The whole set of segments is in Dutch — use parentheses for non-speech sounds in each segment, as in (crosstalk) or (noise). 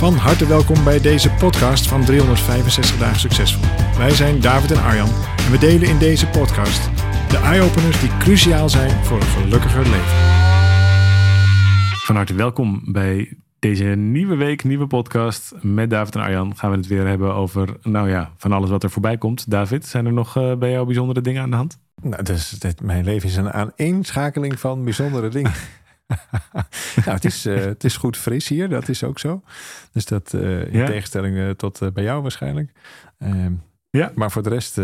Van harte welkom bij deze podcast van 365 dagen succesvol. Wij zijn David en Arjan en we delen in deze podcast de eye-openers die cruciaal zijn voor een gelukkiger leven. Van harte welkom bij deze nieuwe week, nieuwe podcast met David en Arjan. Gaan we het weer hebben over, nou ja, van alles wat er voorbij komt. David, zijn er nog uh, bij jou bijzondere dingen aan de hand? Nou, dus dit, mijn leven is een aaneenschakeling van bijzondere dingen. (laughs) (laughs) nou, het is, uh, het is goed fris hier, dat is ook zo. Dus dat uh, in ja. tegenstelling uh, tot bij jou waarschijnlijk. Ehm, ja. Maar voor de rest,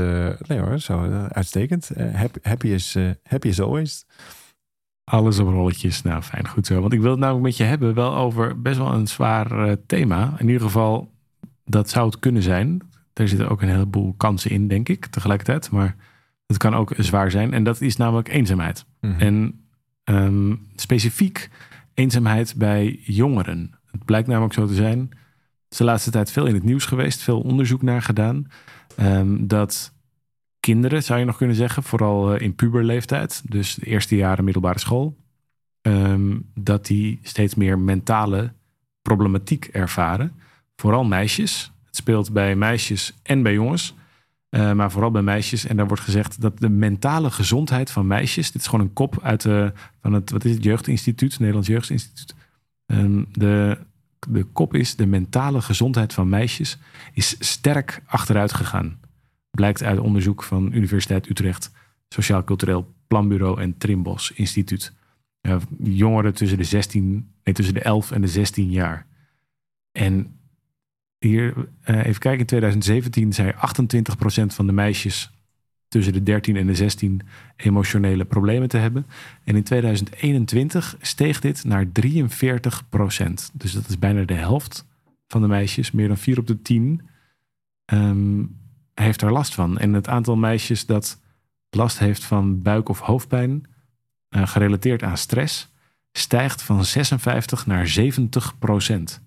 nee hoor, zo uitstekend. happy, happy, is, happy is always. Alles op rolletjes. Nou, fijn, goed zo. Want ik wil het namelijk met je hebben wel over best wel een zwaar thema. In ieder geval, dat zou het kunnen zijn. Er zitten ook een heleboel kansen in, denk ik, tegelijkertijd. Maar het kan ook zwaar zijn. En dat is namelijk eenzaamheid. Mm -hmm. En Um, specifiek eenzaamheid bij jongeren. Het blijkt namelijk zo te zijn. Het is de laatste tijd veel in het nieuws geweest, veel onderzoek naar gedaan. Um, dat kinderen, zou je nog kunnen zeggen, vooral uh, in puberleeftijd, dus de eerste jaren middelbare school, um, dat die steeds meer mentale problematiek ervaren. Vooral meisjes. Het speelt bij meisjes en bij jongens. Uh, maar vooral bij meisjes. En daar wordt gezegd dat de mentale gezondheid van meisjes. Dit is gewoon een kop uit de, van het, wat is het, Jeugdinstituut, het Nederlands Jeugdinstituut. Um, de, de kop is de mentale gezondheid van meisjes is sterk achteruit gegaan. Blijkt uit onderzoek van Universiteit Utrecht, Sociaal Cultureel Planbureau en Trimbos Instituut. Jongeren tussen de 16, nee, tussen de 11 en de 16 jaar. En hier, uh, even kijken, in 2017 zei 28% van de meisjes tussen de 13 en de 16 emotionele problemen te hebben. En in 2021 steeg dit naar 43%. Dus dat is bijna de helft van de meisjes, meer dan 4 op de 10, um, heeft er last van. En het aantal meisjes dat last heeft van buik- of hoofdpijn, uh, gerelateerd aan stress, stijgt van 56 naar 70 procent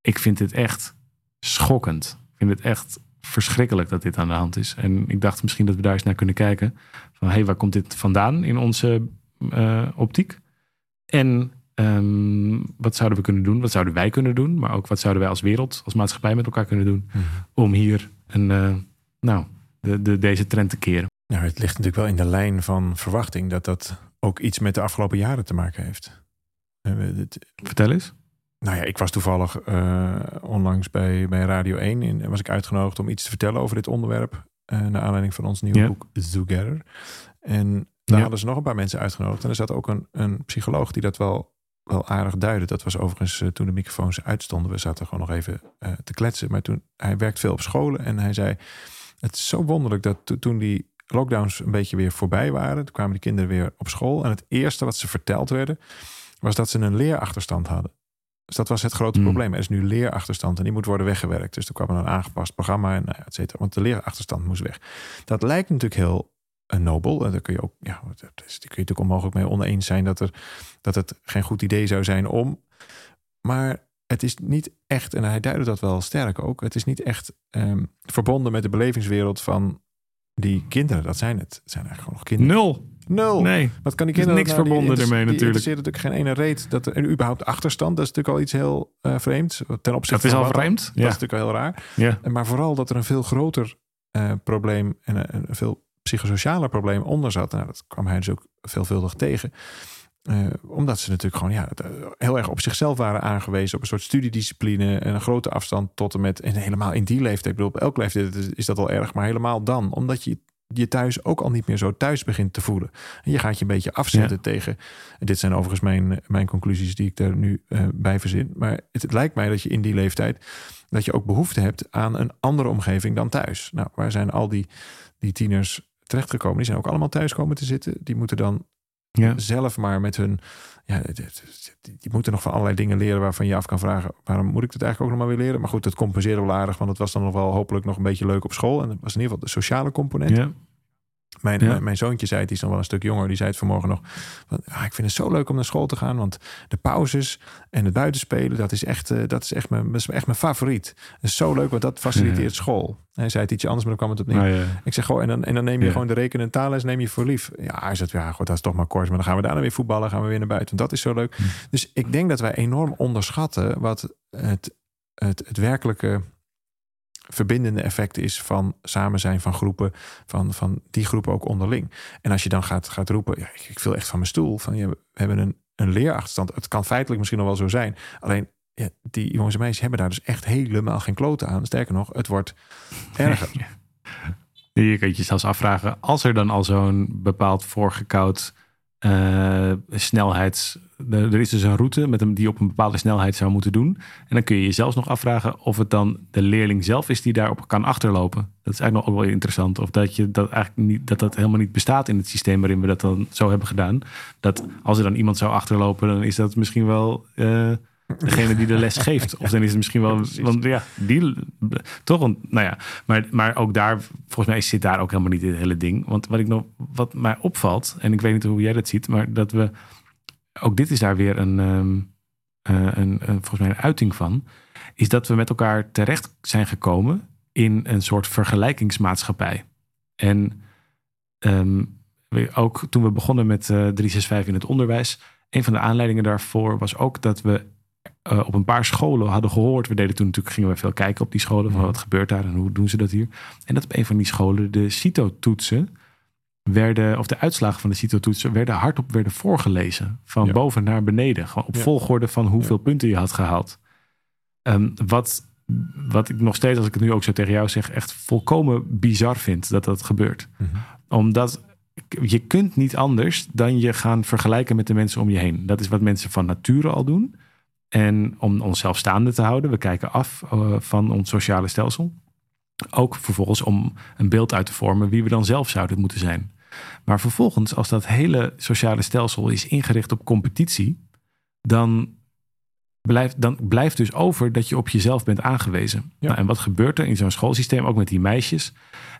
ik vind het echt schokkend. Ik vind het echt verschrikkelijk dat dit aan de hand is. En ik dacht misschien dat we daar eens naar kunnen kijken. Van hé, hey, waar komt dit vandaan in onze uh, optiek? En um, wat zouden we kunnen doen? Wat zouden wij kunnen doen? Maar ook wat zouden wij als wereld, als maatschappij met elkaar kunnen doen? Mm -hmm. Om hier een, uh, nou, de, de, deze trend te keren. Nou, het ligt natuurlijk wel in de lijn van verwachting dat dat ook iets met de afgelopen jaren te maken heeft. Vertel eens. Nou ja, ik was toevallig uh, onlangs bij, bij Radio 1 en was ik uitgenodigd om iets te vertellen over dit onderwerp. Uh, naar aanleiding van ons nieuwe yeah. boek Together. En daar hadden ze nog een paar mensen uitgenodigd. En er zat ook een, een psycholoog die dat wel, wel aardig duidde. Dat was overigens uh, toen de microfoons uitstonden. We zaten gewoon nog even te kletsen. Maar toen, hij werkt veel op scholen en hij zei... Het is zo wonderlijk dat to, toen die lockdowns een beetje weer voorbij waren... toen kwamen die kinderen weer op school. En het eerste wat ze verteld werden... was dat ze een leerachterstand hadden. Dus dat was het grote mm. probleem. Er is nu leerachterstand en die moet worden weggewerkt. Dus er kwam een aangepast programma en et cetera. Want de leerachterstand moest weg. Dat lijkt natuurlijk heel uh, nobel. En daar kun je ook, ja, daar kun je natuurlijk onmogelijk mee oneens zijn dat, er, dat het geen goed idee zou zijn om. Maar het is niet echt, en hij duidde dat wel sterk ook, het is niet echt um, verbonden met de belevingswereld van die kinderen. Dat zijn het. Het zijn eigenlijk gewoon nog kinderen. Nul. Nul. Nee. Wat kan die kinderen niks nou, verbonden die, ermee die natuurlijk. Er natuurlijk geen ene reet. Dat er, en überhaupt achterstand, dat is natuurlijk al iets heel uh, vreemds. Ten opzichte dat is van al vreemd. Dat ja. is natuurlijk al heel raar. Ja. En maar vooral dat er een veel groter uh, probleem en een, een veel psychosocialer probleem onder zat. Nou, dat kwam hij dus ook veelvuldig tegen. Uh, omdat ze natuurlijk gewoon ja, heel erg op zichzelf waren aangewezen. Op een soort studiediscipline. En een grote afstand tot en met. En helemaal in die leeftijd. Ik bedoel, op elk leeftijd is dat al erg. Maar helemaal dan. Omdat je je thuis ook al niet meer zo thuis begint te voelen. En je gaat je een beetje afzetten ja. tegen. En dit zijn overigens mijn, mijn conclusies die ik er nu uh, bij verzin. Maar het, het, lijkt mij dat je in die leeftijd. dat je ook behoefte hebt aan een andere omgeving dan thuis. Nou, waar zijn al die, die tieners terechtgekomen? Die zijn ook allemaal thuis komen te zitten. Die moeten dan zelf maar met hun ja, die moeten nog van allerlei dingen leren waarvan je af kan vragen, waarom moet ik het eigenlijk ook nog maar weer leren? Maar goed, het compenseerde wel aardig, want het was dan nog wel hopelijk nog een beetje leuk op school. En het was in ieder geval de sociale component. Ja. Mijn, mijn, zoontje zei het, die is nog wel een stuk jonger, die zei het vanmorgen nog. Ah, ik vind het zo leuk om naar school te gaan, want de pauzes en het buitenspelen, dat is echt, uh, dat is echt, mijn, dat is echt mijn favoriet. Is zo leuk, want dat faciliteert school. Hij zei het ietsje anders, maar dan kwam het op neer. Oh, ik zeg gewoon, en dan, en dan neem je gewoon de rekenen en taalles, neem je voor lief. Ja, hij zegt, ja, goed, dat is toch maar kort, maar dan gaan we daarna weer voetballen, gaan we weer naar buiten. Want dat is zo leuk. Hm. Dus ik denk dat wij enorm onderschatten wat het, het, het werkelijke verbindende effect is van samen zijn van groepen, van, van die groepen ook onderling. En als je dan gaat, gaat roepen, ja, ik, ik echt van mijn stoel, van ja, we hebben een, een leerachterstand. Het kan feitelijk misschien nog wel zo zijn. Alleen ja, die jongens en meisjes hebben daar dus echt helemaal geen kloten aan. Sterker nog, het wordt erger. (laughs) Je kunt je zelfs afvragen, als er dan al zo'n bepaald voorgekoud uh, snelheids. Er is dus een route met hem die op een bepaalde snelheid zou moeten doen. En dan kun je je zelfs nog afvragen of het dan de leerling zelf is die daarop kan achterlopen. Dat is eigenlijk nog ook wel interessant. Of dat je dat eigenlijk niet, dat dat helemaal niet bestaat in het systeem waarin we dat dan zo hebben gedaan. Dat als er dan iemand zou achterlopen, dan is dat misschien wel. Uh, degene die de les geeft. Of dan is het misschien wel. Want ja, die. Toch? Want, nou ja. Maar, maar ook daar, volgens mij zit daar ook helemaal niet in het hele ding. Want wat ik nog. Wat mij opvalt. En ik weet niet hoe jij dat ziet. Maar dat we. Ook dit is daar weer een. Um, een, een, volgens mij een uiting van. Is dat we met elkaar terecht zijn gekomen. in een soort vergelijkingsmaatschappij. En. Um, ook toen we begonnen met uh, eh, 365 in het onderwijs. Een van de aanleidingen daarvoor was ook dat we uh, op een paar scholen hadden gehoord. We deden toen natuurlijk, gingen we veel kijken op die scholen. Van wat gebeurt daar en hoe doen ze dat hier? En dat op een van die scholen de CITO-toetsen werden, of de uitslagen van de CITO-toetsen werden hardop werden voorgelezen. Van boven naar beneden. Gewoon op volgorde van hoeveel punten je had gehaald. Um, wat, wat ik nog steeds, als ik het nu ook zo tegen jou zeg, echt volkomen bizar vind dat dat gebeurt. Mm Omdat je kunt niet anders dan je gaan vergelijken met de mensen om je heen. Dat is wat mensen van nature al doen. En om onszelf staande te houden, we kijken af uh, van ons sociale stelsel. Ook vervolgens om een beeld uit te vormen wie we dan zelf zouden moeten zijn. Maar vervolgens, als dat hele sociale stelsel is ingericht op competitie, dan blijft, dan blijft dus over dat je op jezelf bent aangewezen. Nou, en wat gebeurt er in zo'n schoolsysteem, ook met die meisjes?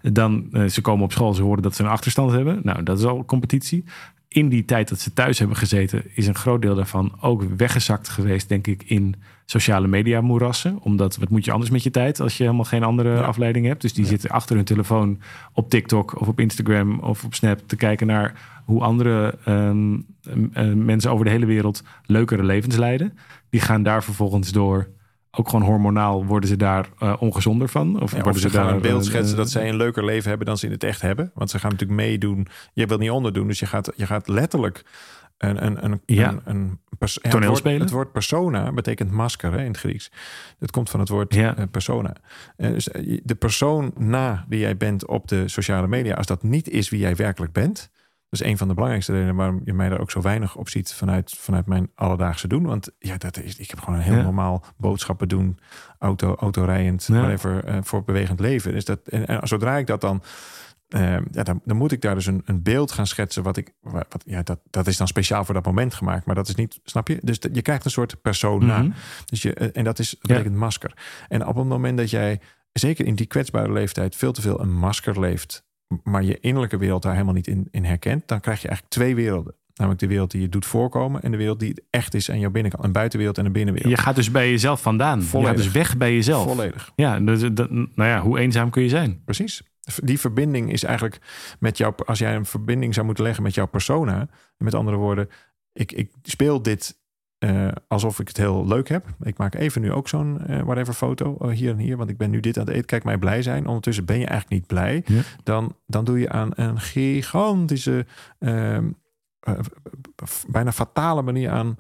Dan, uh, ze komen op school, ze horen dat ze een achterstand hebben. Nou, dat is al competitie in die tijd dat ze thuis hebben gezeten, is een groot deel daarvan ook weggezakt geweest, denk ik, in sociale media moerassen. Omdat wat moet je anders met je tijd als je helemaal geen andere afleiding hebt? Dus die zitten achter hun telefoon op TikTok of op Instagram of op Snap te kijken naar hoe andere ehm, eh, mensen over de hele wereld leukere levens leiden. Die gaan daar vervolgens door ook gewoon hormonaal worden ze daar uh, ongezonder van? Of, worden ze, gaan een beeld eh, schetsen dat zij een leuker leven hebben dan ze in het echt hebben. Want ze gaan natuurlijk meedoen. Je wilt niet onderdoen, dus je gaat, je gaat letterlijk een, een, een, ja. een, een toneel spelen. Het woord persona betekent masker hè, in het Grieks. Het komt van het woord ja. Eh, persona. dus de persoon na die jij bent op de sociale media, als dat niet is wie jij werkelijk bent, dat is een van de belangrijkste redenen waarom je mij daar ook zo weinig op ziet vanuit, vanuit mijn alledaagse doen. Want ja, dat is, ik heb gewoon een heel normaal boodschappen doen, auto, autorijend, ja. whatever, uh, voor bewegend leven. Dus dat, en, en, zodra ik dat dan, uh, ja, dan, dan, moet ik daar dus een, een beeld gaan schetsen. Wat ik, wat, ja, dat, dat is dan speciaal voor dat moment gemaakt, maar dat is niet, snap je? Dus je krijgt een soort persona. Mm dus je, en dat is, dat betekent masker. En op het moment dat jij, zeker in die kwetsbare leeftijd, veel te veel een masker leeft maar je innerlijke wereld daar helemaal niet in, in herkent, dan krijg je eigenlijk twee werelden. Namelijk de wereld die je doet voorkomen en de wereld die echt is aan jouw binnenkant. Een buitenwereld en een binnenwereld. Je gaat dus bij jezelf vandaan. Volledig. Je gaat dus weg bij jezelf. Volledig. Ja, dus, dat, nou ja, hoe eenzaam kun je zijn? Precies. Die verbinding is eigenlijk met jou, als jij een verbinding zou moeten leggen met jouw persona. Met andere woorden, ik, ik speel dit uh, alsof ik het heel leuk heb. Ik maak even nu ook zo'n uh, whatever foto uh, hier en hier, want ik ben nu dit aan het eten. Kijk mij blij zijn. Ondertussen ben je eigenlijk niet blij. Ja. Dan, dan doe je aan een gigantische, ehm, bijna fatale manier aan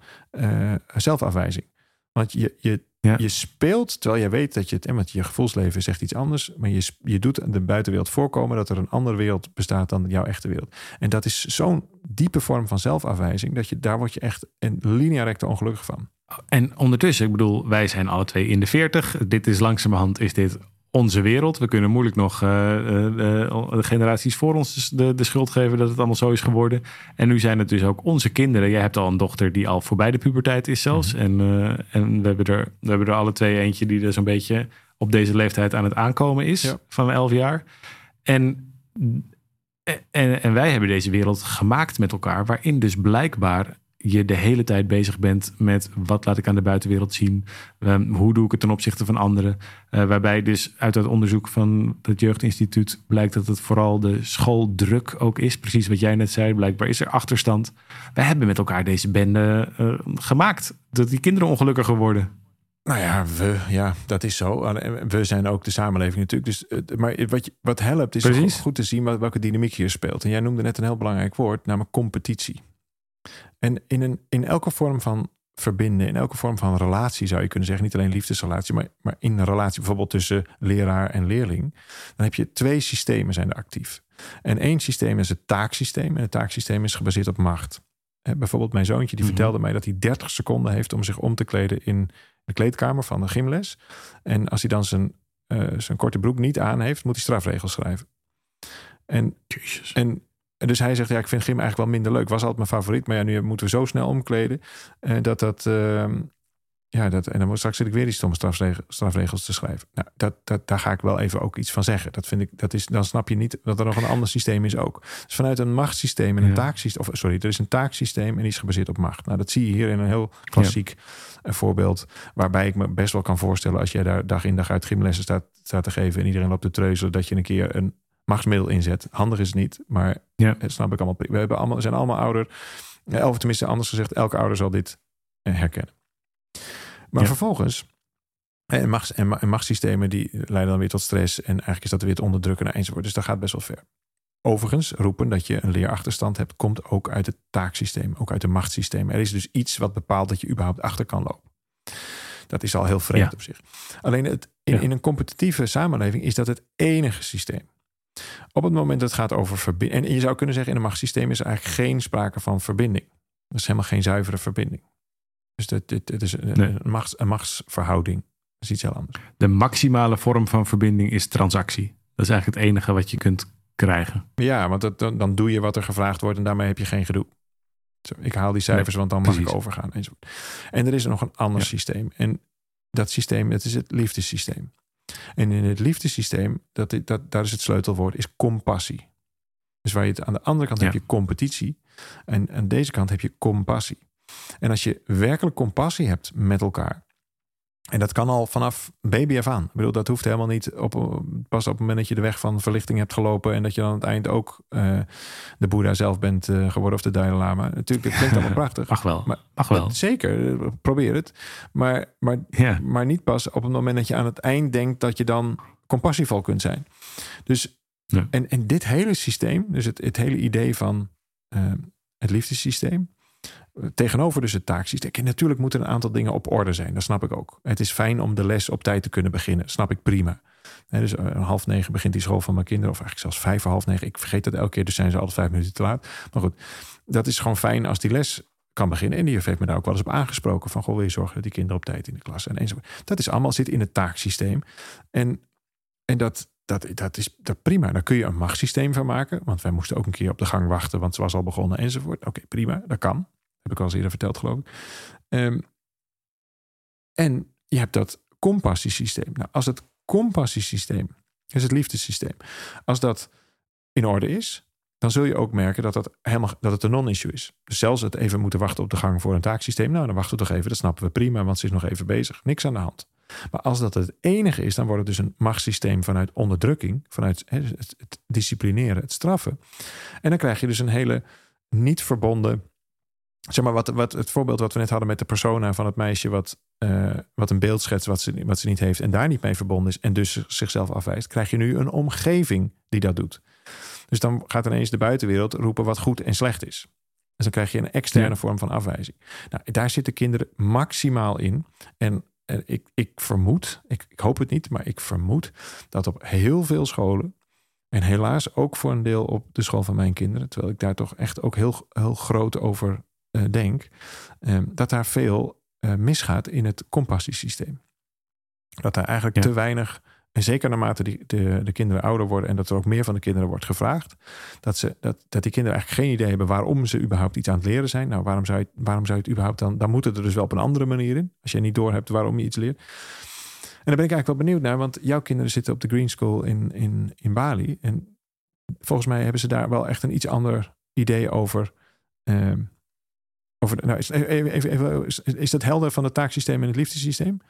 zelfafwijzing. Want je, je, ja. je speelt terwijl jij weet dat je het, en met je gevoelsleven zegt iets anders, maar je, je doet de buitenwereld voorkomen dat er een andere wereld bestaat dan jouw echte wereld. En dat is zo'n diepe vorm van zelfafwijzing dat je daar word je echt een linea recta ongelukkig van. En ondertussen, ik bedoel, wij zijn alle twee in de 40. Dit is langzamerhand is dit onze wereld. We kunnen moeilijk nog uh, de generaties voor ons de, de schuld geven dat het allemaal zo is geworden. En nu zijn het dus ook onze kinderen. Jij hebt al een dochter die al voorbij de puberteit is zelfs. Mhm. En, en we, hebben er, we hebben er alle twee eentje die er zo'n beetje op deze leeftijd aan het aankomen is. Van 11 jaar. En, en, en wij hebben deze wereld gemaakt met elkaar. Waarin dus blijkbaar je de hele tijd bezig bent met wat laat ik aan de buitenwereld zien, um, hoe doe ik het ten opzichte van anderen. Uh, waarbij dus uit het onderzoek van het Jeugdinstituut blijkt dat het vooral de schooldruk ook is. Precies wat jij net zei, blijkbaar is er achterstand. Wij hebben met elkaar deze bende uh, gemaakt, dat die kinderen ongelukkiger worden. Nou ja, we, ja, dat is zo. We zijn ook de samenleving natuurlijk. Dus, eh, maar wat, wat helpt is goed, goed te zien welke dynamiek hier speelt. En jij noemde net een heel belangrijk woord, namelijk competitie. En in, een, in elke vorm van verbinden, in elke vorm van relatie zou je kunnen zeggen, niet alleen liefdesrelatie, maar, maar in een relatie bijvoorbeeld tussen leraar en leerling, dan heb je twee systemen zijn er actief. En één systeem is het taaksysteem en het taaksysteem is gebaseerd op macht. bijvoorbeeld mijn zoontje die mhm. vertelde mij dat hij 30 seconden heeft om zich om te kleden in de kleedkamer van de gymles. En als hij dan zijn, uh, zijn korte broek niet aan heeft, moet hij strafregels schrijven. En, en en dus hij zegt, ja, ik vind gym eigenlijk wel minder leuk. Was altijd mijn favoriet, maar ja, nu moeten we zo snel omkleden. Uh, dat dat, uh, ja, dat, en dan straks zit ik weer die stomme strafregels, strafregels te schrijven. Nou, dat, dat, daar ga ik wel even ook iets van zeggen. Dat vind ik, dat is, dan snap je niet dat er nog een ander systeem is ook. Dus vanuit een machtssysteem en een taaksysteem, of sorry, er is een taaksysteem en die is gebaseerd op macht. Nou, dat zie je hier in een heel klassiek ja. voorbeeld, waarbij ik me best wel kan voorstellen als jij daar dag in dag uit gymlessen staat, staat te geven en iedereen loopt te treuzen, dat je een keer een machtsmiddel inzet. Handig is het niet, maar ja. dat snap ik allemaal. We hebben allemaal, zijn allemaal ouder. Of tenminste, anders gezegd, elke ouder zal dit eh, herkennen. Maar vervolgens, en, machts, en, machtssystemen die leiden dan weer tot stress. En eigenlijk is dat weer het onderdrukken enzovoort. Dus dat gaat best wel ver. Overigens, roepen dat je een leerachterstand hebt, komt ook uit het taaksysteem, ook uit het machtssysteem. Er is dus iets wat bepaalt dat je überhaupt achter kan lopen. Dat is al heel vreemd op zich. Alleen het, in, in, een competitieve samenleving is dat het enige systeem. Op het moment dat het gaat over verbinding. En je zou kunnen zeggen, in een machtssysteem is er eigenlijk geen sprake van verbinding. Er is helemaal geen zuivere verbinding. Dus het, is een, machts, een machtsverhouding. Dat is iets heel anders. De maximale vorm van verbinding is transactie. Dat is eigenlijk het enige wat je kunt krijgen. Ja, want dan, dan doe je wat er gevraagd wordt en daarmee heb je geen gedoe. Zo, ik haal die cijfers, want dan mag ik overgaan. En er is nog een ander systeem. En dat systeem, dat is het liefdessysteem. En in het liefdesysteem, dat, dat, daar is het sleutelwoord, is compassie. Dus waar je het aan de andere kant heb je competitie. En aan deze kant heb je compassie. En als je werkelijk compassie hebt met elkaar, en dat kan al vanaf baby af aan. Ik bedoel, dat hoeft helemaal niet op, pas op het moment dat je de weg van verlichting hebt gelopen en dat je dan aan het eind ook uh, de Boeddha zelf bent uh, geworden of de Dalai Lama. Natuurlijk, dat klinkt allemaal (laughs) prachtig. Mag wel. Maar, Mag wel. Zeker, probeer het. Maar, maar, maar niet pas op het moment dat je aan het eind denkt dat je dan compassievol kunt zijn. Dus, en, en dit hele systeem, dus het, het hele idee van uh, het liefdesysteem, Tegenover dus het taaksysteem. Natuurlijk moeten een aantal dingen op orde zijn. Dat snap ik ook. Het is fijn om de les op tijd te kunnen beginnen. Snap ik prima. dus om eh, half negen begint die school van mijn kinderen. Of eigenlijk zelfs vijf voor half negen. Ik vergeet dat elke keer. Dus zijn ze altijd vijf minuten te laat. Maar goed, dat is gewoon fijn als die les kan beginnen. En die heeft me daar ook wel eens op aangesproken. Van, goh, wil je zorgen dat die kinderen op tijd in de klas zijn? Dat is allemaal zit in het taaksysteem. En, en dat, dat, dat is dat prima. Daar kun je een machtssysteem van maken. Want wij moesten ook een keer op de gang wachten. Want ze was al begonnen enzovoort. Oké, prima. Dat kan. Heb ik al eens eerder verteld, geloof ik. Um, en je hebt dat compassiesysteem. Nou, als het compassiesysteem, is het liefdesysteem, als dat in orde is, dan zul je ook merken dat, dat, helemaal, dat het een non-issue is. Dus zelfs het even moeten wachten op de gang voor een taaksysteem. Nou, dan wachten we toch even. Dat snappen we prima, want ze is nog even bezig. Niks aan de hand. Maar als dat het enige is, dan wordt het dus een machtssysteem vanuit onderdrukking, vanuit het disciplineren, het straffen. En dan krijg je dus een hele niet verbonden zeg maar, wat, wat, het voorbeeld wat we net hadden met de persona van het meisje, wat, uh, wat een beeld schetst wat ze, wat ze niet heeft en daar niet mee verbonden is en dus zichzelf afwijst, krijg je nu een omgeving die dat doet. Dus dan gaat ineens de buitenwereld roepen wat goed en slecht is. Dus dan krijg je een externe vorm van afwijzing. Nou, daar zitten kinderen maximaal in. En uh, ik, ik vermoed, ik, ik hoop het niet, maar ik vermoed dat op heel veel scholen en helaas ook voor een deel op de school van mijn kinderen, terwijl ik daar toch echt ook heel, heel groot over uh, denk, ehm, dat daar veel uh, misgaat in het compassiesysteem. Dat daar eigenlijk te weinig En zeker naarmate die, de, de kinderen ouder worden en dat er ook meer van de kinderen wordt gevraagd, dat, ze, dat, dat die kinderen eigenlijk geen idee hebben waarom ze überhaupt iets aan het leren zijn. Nou, waarom zou je, waarom zou je het überhaupt dan? Dan moet het er dus wel op een andere manier in. Als je niet doorhebt waarom je iets leert. En daar ben ik eigenlijk wel benieuwd naar, want jouw kinderen zitten op de Green School in, in, in Bali. En volgens mij hebben ze daar wel echt een iets ander idee over. Ehm, over nou, is, even, even, even, is dat helder van het taaksysteem en het liefdesysteem?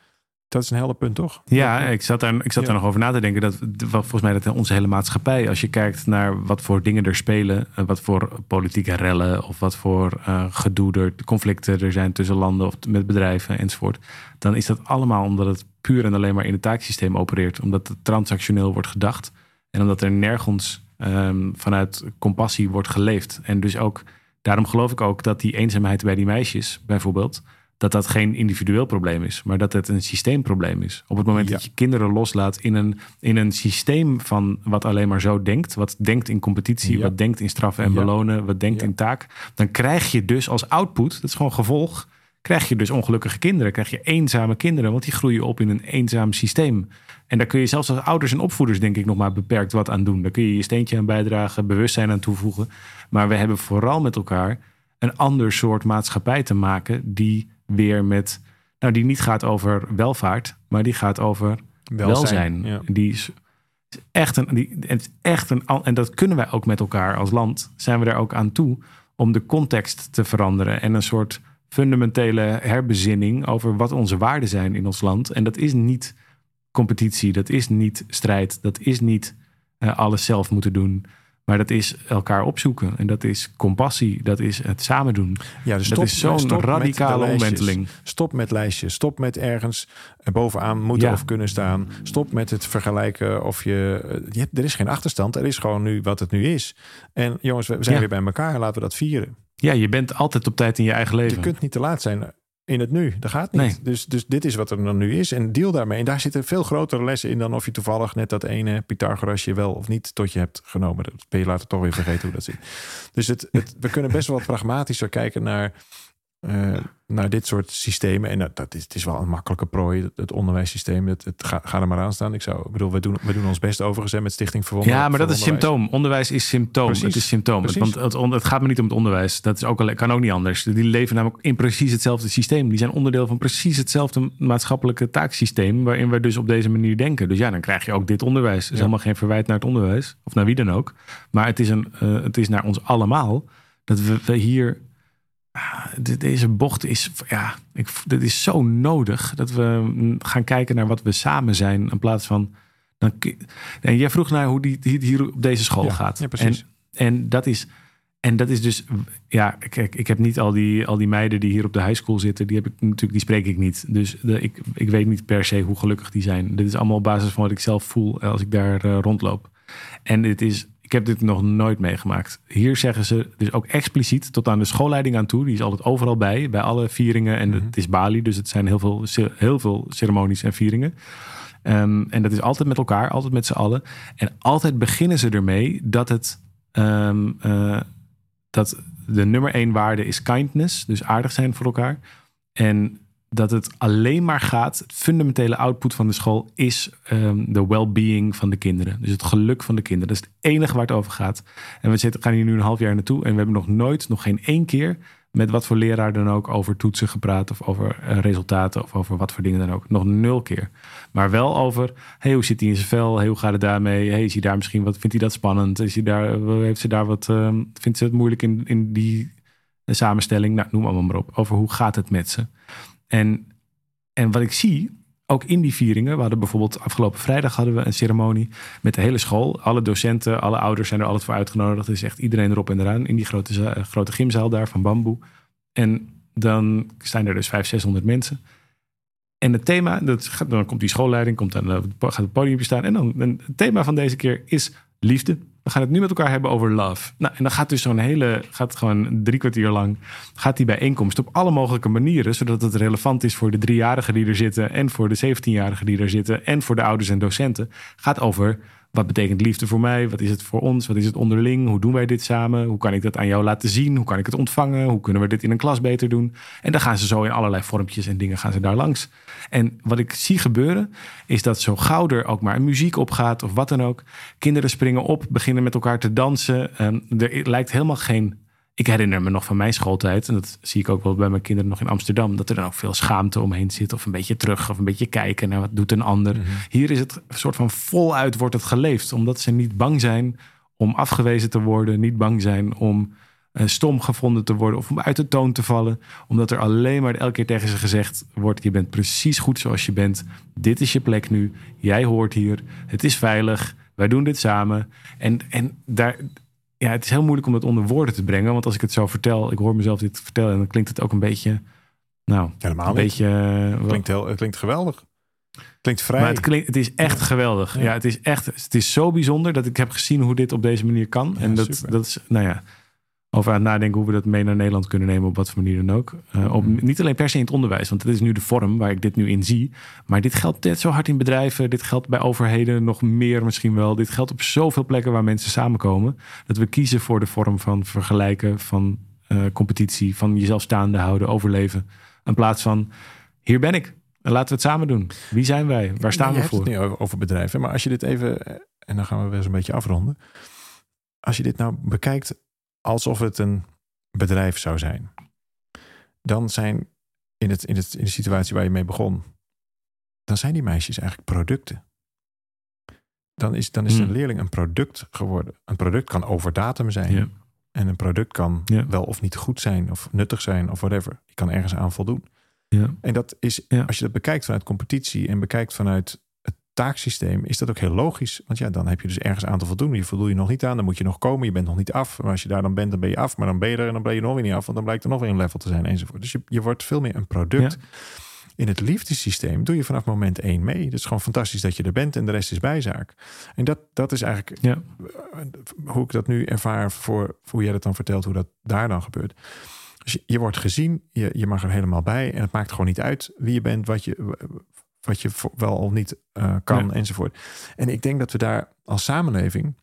Dat is een helder punt, toch? Ja, ik zat daar, ik zat daar nog over na te denken. Dat volgens mij dat onze hele maatschappij, als je kijkt naar wat voor dingen er spelen, eh, wat voor politieke rellen of wat voor uh, gedoe er, conflicten er zijn tussen landen of met bedrijven enzovoort, dan is dat allemaal omdat het puur en alleen maar in het taaksysteem opereert, omdat het transactioneel wordt gedacht en omdat er nergens um, vanuit compassie wordt geleefd. En dus ook, daarom geloof ik ook dat die eenzaamheid bij die meisjes bijvoorbeeld dat dat geen individueel probleem is, maar dat het een systeemprobleem is. Op het moment dat je kinderen loslaat in een, in een systeem van wat alleen maar zo denkt, wat denkt in competitie, wat denkt in straffen en belonen, wat denkt in taak, dan krijg je dus als output, dat is gewoon gevolg, krijg je dus ongelukkige kinderen, krijg je eenzame kinderen, want die groeien op in een eenzaam systeem. En daar kun je zelfs als ouders en opvoeders denk ik nog maar beperkt wat aan doen. Daar kun je je steentje aan bijdragen, bewustzijn aan toevoegen. Maar we hebben vooral met elkaar een ander soort maatschappij te maken die weer met, nou die niet gaat over welvaart, maar die gaat over welzijn. Die is echt een, die, het is echt een, en dat kunnen wij ook met elkaar als land, zijn we er ook aan toe om de context te veranderen en een soort fundamentele herbezinning over wat onze waarden zijn in ons land. En dat is niet competitie, dat is niet strijd, dat is niet uh, alles zelf moeten doen. Maar dat is elkaar opzoeken. En dat is compassie. Dat is het samen doen. Ja, dus dat is zo'n radicale omwenteling. Stop met lijstjes. Stop met ergens bovenaan moeten of kunnen staan. Stop met het vergelijken of je, je... Er is geen achterstand. Er is gewoon nu wat het nu is. En jongens, we zijn weer bij elkaar. Laten we dat vieren. Ja, je bent altijd op tijd in je eigen leven. Je kunt niet te laat zijn in het nu. Dat gaat niet. Dus, dus dit is wat er dan nu is. En deal daarmee. En daar zitten veel grotere lessen in dan of je toevallig net dat ene Pythagorasje wel of niet tot je hebt genomen. Dat ben je later toch weer vergeten hoe dat zit. Dus het, het, we kunnen best wel wat pragmatischer kijken naar uh, naar dit soort systemen. En dat, dat is, het is wel een makkelijke prooi, het, onderwijssysteem. Het, het ga, ga, er maar aan staan. Ik zou, ik bedoel, we doen, we doen ons best overigens met Stichting Verwonderen. Ja, maar dat is symptoom. Onderwijs is symptoom. Precies. Het is symptoom. Want het, het, gaat me niet om het onderwijs. Dat is ook al, kan ook niet anders. Die leven namelijk in precies hetzelfde systeem. Die zijn onderdeel van precies hetzelfde maatschappelijke taaksysteem. Waarin we dus op deze manier denken. Dus ja, dan krijg je ook dit onderwijs. Het is helemaal geen verwijt naar het onderwijs. Of naar wie dan ook. Maar het is, een, uh, het is naar ons allemaal. Dat we, we hier deze bocht is, ja, ik, dit is zo nodig dat we gaan kijken naar wat we samen zijn in plaats van. Dan, en jij vroeg naar hoe die, hier op deze school gaat. Ja, precies. En, en, dat is, en dat is dus, ja, kijk, ik heb niet al die, al die meiden die hier op de high school zitten, die heb ik natuurlijk, die spreek ik niet. Dus de, ik, ik weet niet per se hoe gelukkig die zijn. Dit is allemaal op basis van wat ik zelf voel als ik daar uh, rondloop. En het is ik heb dit nog nooit meegemaakt. Hier zeggen ze dus ook expliciet tot aan de schoolleiding aan toe. Die is altijd overal bij, bij alle vieringen. En mhm. het is Bali, dus het zijn heel veel, heel veel ceremonies en vieringen. Um, en dat is altijd met elkaar, altijd met z'n allen. En altijd beginnen ze ermee dat het... Um, uh, dat de nummer één waarde is kindness, dus aardig zijn voor elkaar. En dat het alleen maar gaat, het fundamentele output van de school is um, de well-being van de kinderen. Dus het geluk van de kinderen. Dat is het enige waar het over gaat. En we zitten, gaan hier nu een half jaar naartoe en we hebben nog nooit, nog geen één keer met wat voor leraar dan ook over toetsen gepraat of over uh, resultaten of over wat voor dingen dan ook. Nog nul keer. Maar wel over, hey, hoe zit hij in zijn vel? Hoe gaat het daarmee? Hey, is hij daar misschien wat, vindt hij dat spannend? Is hij daar, heeft ze daar wat, uh, vindt ze het moeilijk in, in die samenstelling? Nou, noem allemaal maar op. Over hoe gaat het met ze? En, en wat ik zie, ook in die vieringen, we hadden bijvoorbeeld afgelopen vrijdag hadden we een ceremonie met de hele school. Alle docenten, alle ouders zijn er altijd voor uitgenodigd. Er is echt iedereen erop en eraan in die grote, grote gymzaal daar van bamboe. En dan zijn er dus 500, 600 mensen. En het thema, dat, dan komt die schoolleiding, komt dan, gaat het podium staan. En dan het thema van deze keer is liefde. We gaan het nu met elkaar hebben over love. Nou, en dan gaat dus zo'n hele, gaat gewoon drie kwartier lang, gaat die bijeenkomst op alle mogelijke manieren, zodat het relevant is voor de driejarigen die er zitten en voor de 17-jarigen die er zitten en voor de ouders en docenten. Gaat over Wat betekent liefde voor mij? Wat is het voor ons? Wat is het onderling? Hoe doen wij dit samen? Hoe kan ik dat aan jou laten zien? Hoe kan ik het ontvangen? Hoe kunnen we dit in een klas beter doen? En dan gaan ze zo in allerlei vormpjes en dingen gaan ze daar langs. En wat ik zie gebeuren, is dat zo gauw er ook maar muziek opgaat of wat dan ook. Kinderen springen op, beginnen met elkaar te dansen. En er lijkt helemaal geen ik herinner me nog van mijn schooltijd, en dat zie ik ook wel bij mijn kinderen nog in Amsterdam, dat er dan ook veel schaamte omheen zit, of een beetje terug, of een beetje kijken naar wat doet een ander. Mhm. Hier is het een soort van voluit wordt het geleefd, omdat ze niet bang zijn om afgewezen te worden, niet bang zijn om uh, stom gevonden te worden of om uit de toon te vallen, omdat er alleen maar elke keer tegen ze gezegd wordt: je bent precies goed zoals je bent, dit is je plek nu, jij hoort hier, het is veilig, wij doen dit samen. En, en daar ja, het is heel moeilijk om het onder woorden te brengen. Want als ik het zo vertel, ik hoor mezelf dit vertellen en dan klinkt het ook een beetje. Nou, Helemaal een beetje. Het klinkt, heel, het klinkt geweldig. klinkt vrij. Maar het, klinkt, het is echt geweldig. Ja. het is echt. Het is zo bijzonder dat ik heb gezien hoe dit op deze manier kan. en dat, dat is, nou ja over aan het nadenken hoe we dat mee naar Nederland kunnen nemen, op wat voor manier dan ook. Uh, op, mhm. niet alleen per se in het onderwijs, want dat is nu de vorm waar ik dit nu in zie. Maar dit geldt net zo hard in bedrijven, dit geldt bij overheden nog meer misschien wel. Dit geldt op zoveel plekken waar mensen samenkomen. Dat we kiezen voor de vorm van vergelijken, van uh, competitie, van jezelf staande houden, overleven. In plaats van, hier ben ik. En laten we het samen doen. Wie zijn wij? Waar staan we voor? Het niet over bedrijven, maar als je dit even, eh, en dan gaan we weer eens een beetje afronden. Als je dit nou bekijkt alsof het een bedrijf zou zijn. Dan zijn in, het, in, het, in de situatie waar je mee begon, dan zijn die meisjes eigenlijk producten. Dan is, dan is een hmm. leerling een product geworden. Een product kan over datum zijn. En een product kan wel of niet goed zijn, of nuttig zijn, of whatever. Je kan ergens aan voldoen. Ja. En dat is, als je dat bekijkt vanuit competitie en bekijkt vanuit taaksysteem is dat ook heel logisch. Want ja, dan heb je dus ergens aan te voldoen. Je voldoe je nog niet aan, dan moet je nog komen. Je bent nog niet af. Maar als je daar dan bent, dan ben je af. Maar dan ben je er en dan ben je nog weer niet af. Want dan blijkt er nog weer een level te zijn enzovoort. Dus je, je wordt veel meer een product. In het liefdesysteem doe je vanaf moment één mee. Het is gewoon fantastisch dat je er bent en de rest is bijzaak. En dat, dat is eigenlijk ja. hoe ik dat nu ervaar voor, hoe jij dat dan vertelt, hoe dat daar dan gebeurt. Dus je, je wordt gezien, je, je mag er helemaal bij en het maakt gewoon niet uit wie je bent, wat je, wat je wel of niet uh, kan enzovoort. En ik denk dat we daar als samenleving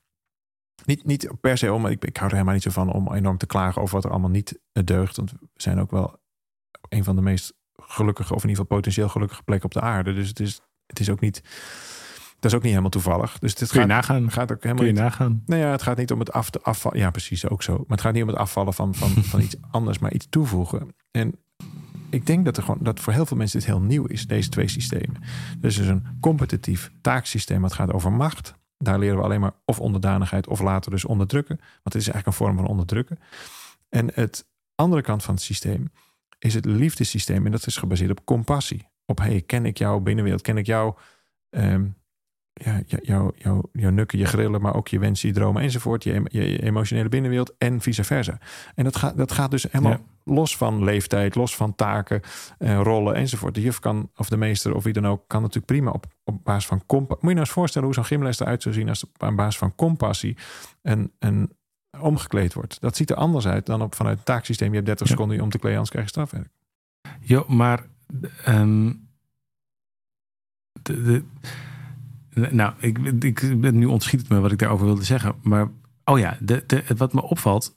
niet, niet per se om, ik, ik hou er helemaal niet zo van om enorm te klagen over wat er allemaal niet eh, deugt. Want we zijn ook wel een van de meest gelukkige, of in ieder geval potentieel gelukkige plekken op de aarde. Dus het is, het is ook niet. Dat is ook niet helemaal toevallig. Dus dit Kun je gaat, nagaan. Gaat ook helemaal Kun je niet, nagaan. Nou ja, het gaat niet om het af te afvallen. Ja, precies, ook zo. Maar het gaat niet om het afvallen van, van, van iets (laughs) anders, maar iets toevoegen. En ik denk dat, er gewoon, dat voor heel veel mensen dit heel nieuw is, deze twee systemen. Dus is een competitief taaksysteem wat gaat over macht. Daar leren we alleen maar of onderdanigheid of later dus onderdrukken. Want het is eigenlijk een vorm van onderdrukken. En het andere kant van het systeem is het liefdesysteem. En dat is gebaseerd op compassie. Op hey, ken ik jouw binnenwereld? Ken ik jou, um, ja, jou, jou, jouw nukken, je grillen, maar ook je wensen, je dromen enzovoort. Je, je, emotionele binnenwereld en vice versa. En dat gaat, dat gaat dus helemaal los van leeftijd, los van taken, uh, rollen enzovoort. De juf kan, of de meester of wie dan ook, kan natuurlijk prima op, op basis van compassie. Moet je nou eens voorstellen hoe zo'n gymles eruit zou zien als op basis van compassie en, en omgekleed wordt. Dat ziet er anders uit dan op vanuit het taaksysteem. Je hebt 30 seconden om te kleden, anders krijg je strafwerk. Ja, maar um, de, de, nou, ik, ik ben nu ontschiet het me wat ik daarover wilde zeggen. Maar oh ja, de, de, wat me opvalt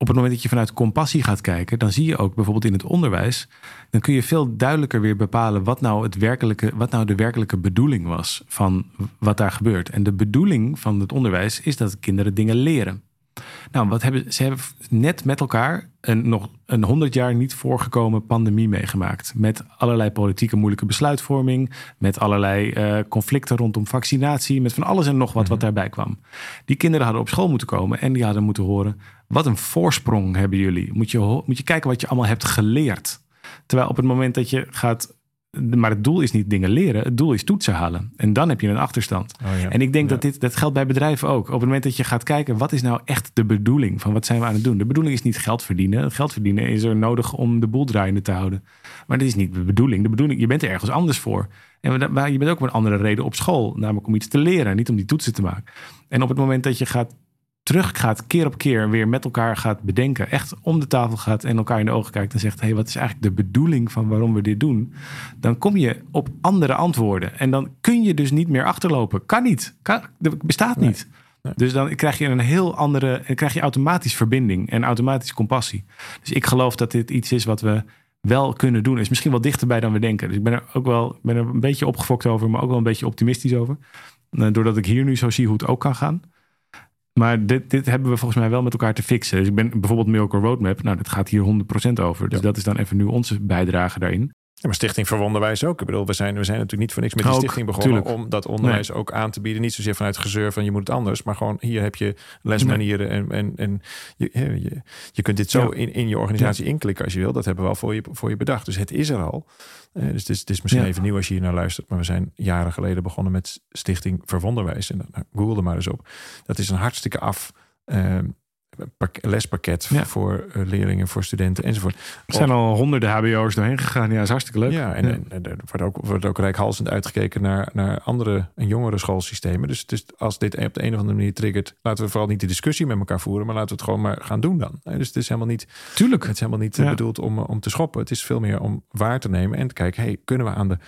op het moment dat je vanuit compassie gaat kijken, dan zie je ook bijvoorbeeld in het onderwijs, dan kun je veel duidelijker weer bepalen wat nou, het werkelijke, wat nou de werkelijke bedoeling was van wat daar gebeurt. En de bedoeling van het onderwijs is dat kinderen dingen leren. Nou, wat hebben, ze hebben net met elkaar een nog een honderd jaar niet voorgekomen pandemie meegemaakt. Met allerlei politieke moeilijke besluitvorming. Met allerlei uh, conflicten rondom vaccinatie. Met van alles en nog wat wat mhm. daarbij kwam. Die kinderen hadden op school moeten komen en die hadden moeten horen. Wat een voorsprong hebben jullie. Moet je, moet je kijken wat je allemaal hebt geleerd. Terwijl op het moment dat je gaat maar het doel is niet dingen leren. Het doel is toetsen halen. En dan heb je een achterstand. Oh ja. En ik denk dat dit dat geldt bij bedrijven ook. Op het moment dat je gaat kijken, wat is nou echt de bedoeling van wat zijn we aan het doen? De bedoeling is niet geld verdienen. Geld verdienen is er nodig om de boel draaiende te houden. Maar dat is niet de bedoeling. De bedoeling, je bent er ergens anders voor. En je bent ook om een andere reden op school. Namelijk om iets te leren, niet om die toetsen te maken. En op het moment dat je gaat terug gaat, keer op keer weer met elkaar gaat bedenken, echt om de tafel gaat en elkaar in de ogen kijkt en zegt: hé, hey, wat is eigenlijk de bedoeling van waarom we dit doen? Dan kom je op andere antwoorden en dan kun je dus niet meer achterlopen. Kan niet, kan, bestaat niet. Dus dan krijg je een heel andere, dan krijg je automatisch verbinding en automatisch compassie. Dus ik geloof dat dit iets is wat we wel kunnen doen. Is misschien wel dichterbij dan we denken. Dus ik ben er ook wel ben er een beetje opgefokt over, maar ook wel een beetje optimistisch over. Eh, doordat ik hier nu zo zie hoe het ook kan gaan. Maar dit, dit hebben we volgens mij wel met elkaar te fixen. Dus ik ben bijvoorbeeld Milker Roadmap. Nou, dat gaat hier 100% over. Dus dat is dan even nu onze bijdrage daarin. Ja, maar Stichting voor Onderwijs ook. Ik bedoel, we zijn, we zijn natuurlijk niet voor niks met die stichting begonnen om dat onderwijs ook aan te bieden. Niet zozeer vanuit gezeur van je moet het anders, maar gewoon hier heb je lesmanieren en, en, en je, je, je kunt dit zo in, in je organisatie inklikken als je wil. Dat hebben we al voor je, voor je bedacht. Dus het is er al. Uh, dus het is, het is misschien even nieuw als je hier naar luistert, maar we zijn jaren geleden begonnen met Stichting voor Onderwijs. En nou, google er maar eens op. Dat is een hartstikke af. Uh, lespakket voor eh, leerlingen, voor studenten enzovoort. Er zijn al honderden HBO's doorheen gegaan. Ja, is hartstikke leuk. Ja, en, en, er wordt ook, wordt ook rijkhalsend uitgekeken naar, naar andere en jongere schoolsystemen. Dus, dus als dit op de een of andere manier triggert, laten we vooral niet de discussie met elkaar voeren, maar laten we het gewoon maar gaan doen dan. Dus het is helemaal niet, Tuurlijk. Het is helemaal niet eh, bedoeld om, om te schoppen. Het is veel meer om waar te nemen en te kijken, hey, kunnen we aan de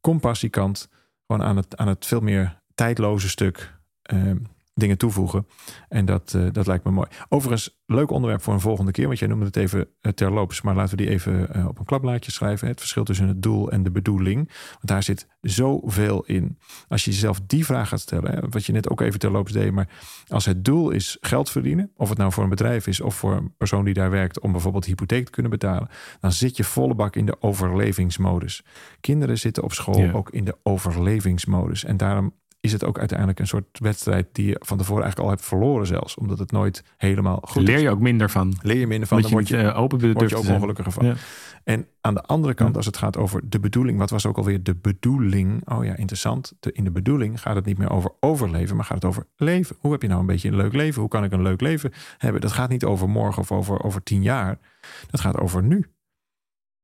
compassiekant gewoon aan het, aan het veel meer tijdloze stuk. Uh, dingen toevoegen. En dat, uh, dat lijkt me mooi. Overigens, leuk onderwerp voor een volgende keer. Want jij noemde het even uh, terloops. Maar laten we die even uh, op een klapblaadje schrijven. Het verschil tussen het doel en de bedoeling. Want daar zit zoveel in. Als je jezelf die vraag gaat stellen. Hè, wat je net ook even terloops deed. Maar als het doel is geld verdienen. Of het nou voor een bedrijf is. Of voor een persoon die daar werkt. Om bijvoorbeeld hypotheek te kunnen betalen. Dan zit je volle bak in de overlevingsmodus. Kinderen zitten op school ja. ook in de overlevingsmodus. En daarom is het ook uiteindelijk een soort wedstrijd die je van tevoren eigenlijk al hebt verloren zelfs. Omdat het nooit helemaal goed Leer je is. ook minder van. Leer je minder van. Dan word je, je open word je ook ongelukkiger van. Ja. En aan de andere kant, als het gaat over de bedoeling. Wat was ook alweer de bedoeling? Oh ja, interessant. De, in de bedoeling gaat het niet meer over overleven, maar gaat het over leven. Hoe heb je nou een beetje een leuk leven? Hoe kan ik een leuk leven hebben? Dat gaat niet over morgen of over, over tien jaar. Dat gaat over nu.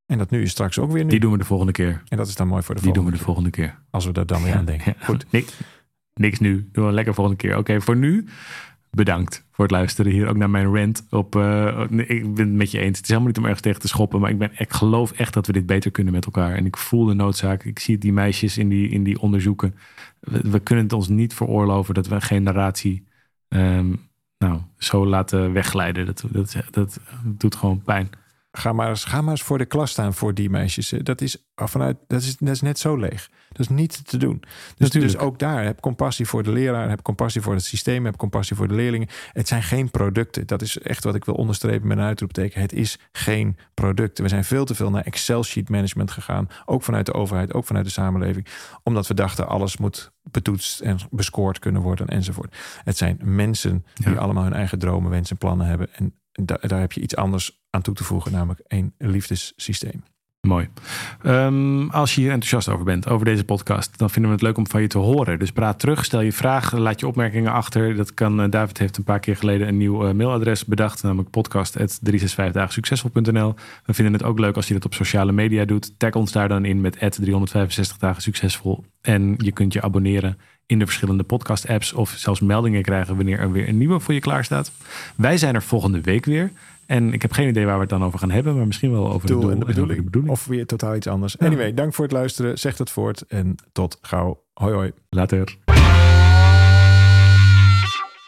En dat nu is straks ook weer nu. Die doen we de volgende keer. En dat is dan mooi voor de Die volgende doen we de volgende keer. Als we daar dan weer aan denken. Ja. Goed. Niks, niks nu. Doen we lekker volgende keer. Oké, okay, voor nu bedankt voor het luisteren. Hier ook naar mijn rant. Op, uh, ik ben het met je eens. Het is helemaal niet om ergens tegen te schoppen. Maar ik, ben, ik geloof echt dat we dit beter kunnen met elkaar. En ik voel de noodzaak. Ik zie die meisjes in die, in die onderzoeken. We, we kunnen het ons niet veroorloven dat we een generatie um, nou, zo laten wegglijden. Dat, dat, dat doet gewoon pijn. Ga maar, eens, ga maar eens voor de klas staan voor die meisjes. Dat is, vanuit, dat is, dat is net zo leeg. Dat is niet te doen. Dus, dus ook daar, heb compassie voor de leraar, heb compassie voor het systeem, heb compassie voor de leerlingen. Het zijn geen producten. Dat is echt wat ik wil onderstrepen met een uitroepteken. Het is geen producten. We zijn veel te veel naar Excel-sheet management gegaan. Ook vanuit de overheid, ook vanuit de samenleving. Omdat we dachten, alles moet betoetst en bescoord kunnen worden enzovoort. Het zijn mensen die ja. allemaal hun eigen dromen, wensen en plannen hebben. En da daar heb je iets anders aan toe te voegen, namelijk een liefdessysteem. Mooi. Um, als je hier enthousiast over bent, over deze podcast, dan vinden we het leuk om van je te horen. Dus praat terug, stel je vragen, laat je opmerkingen achter. Dat kan, uh, David heeft een paar keer geleden een nieuw uh, mailadres bedacht, namelijk podcast.365dagensuccesvol.nl. We vinden het ook leuk als je dat op sociale media doet. Tag ons daar dan in met 365 dagen succesvol. En je kunt je abonneren in de verschillende podcast apps of zelfs meldingen krijgen wanneer er weer een nieuwe voor je klaar staat. Wij zijn er volgende week weer. En ik heb geen idee waar we het dan over gaan hebben, maar misschien wel over doel, doel en de bedoeling. En de bedoeling. Of weer totaal iets anders. Ja. Anyway, dank voor het luisteren. Zeg het voort en tot gauw. Hoi hoi. Later.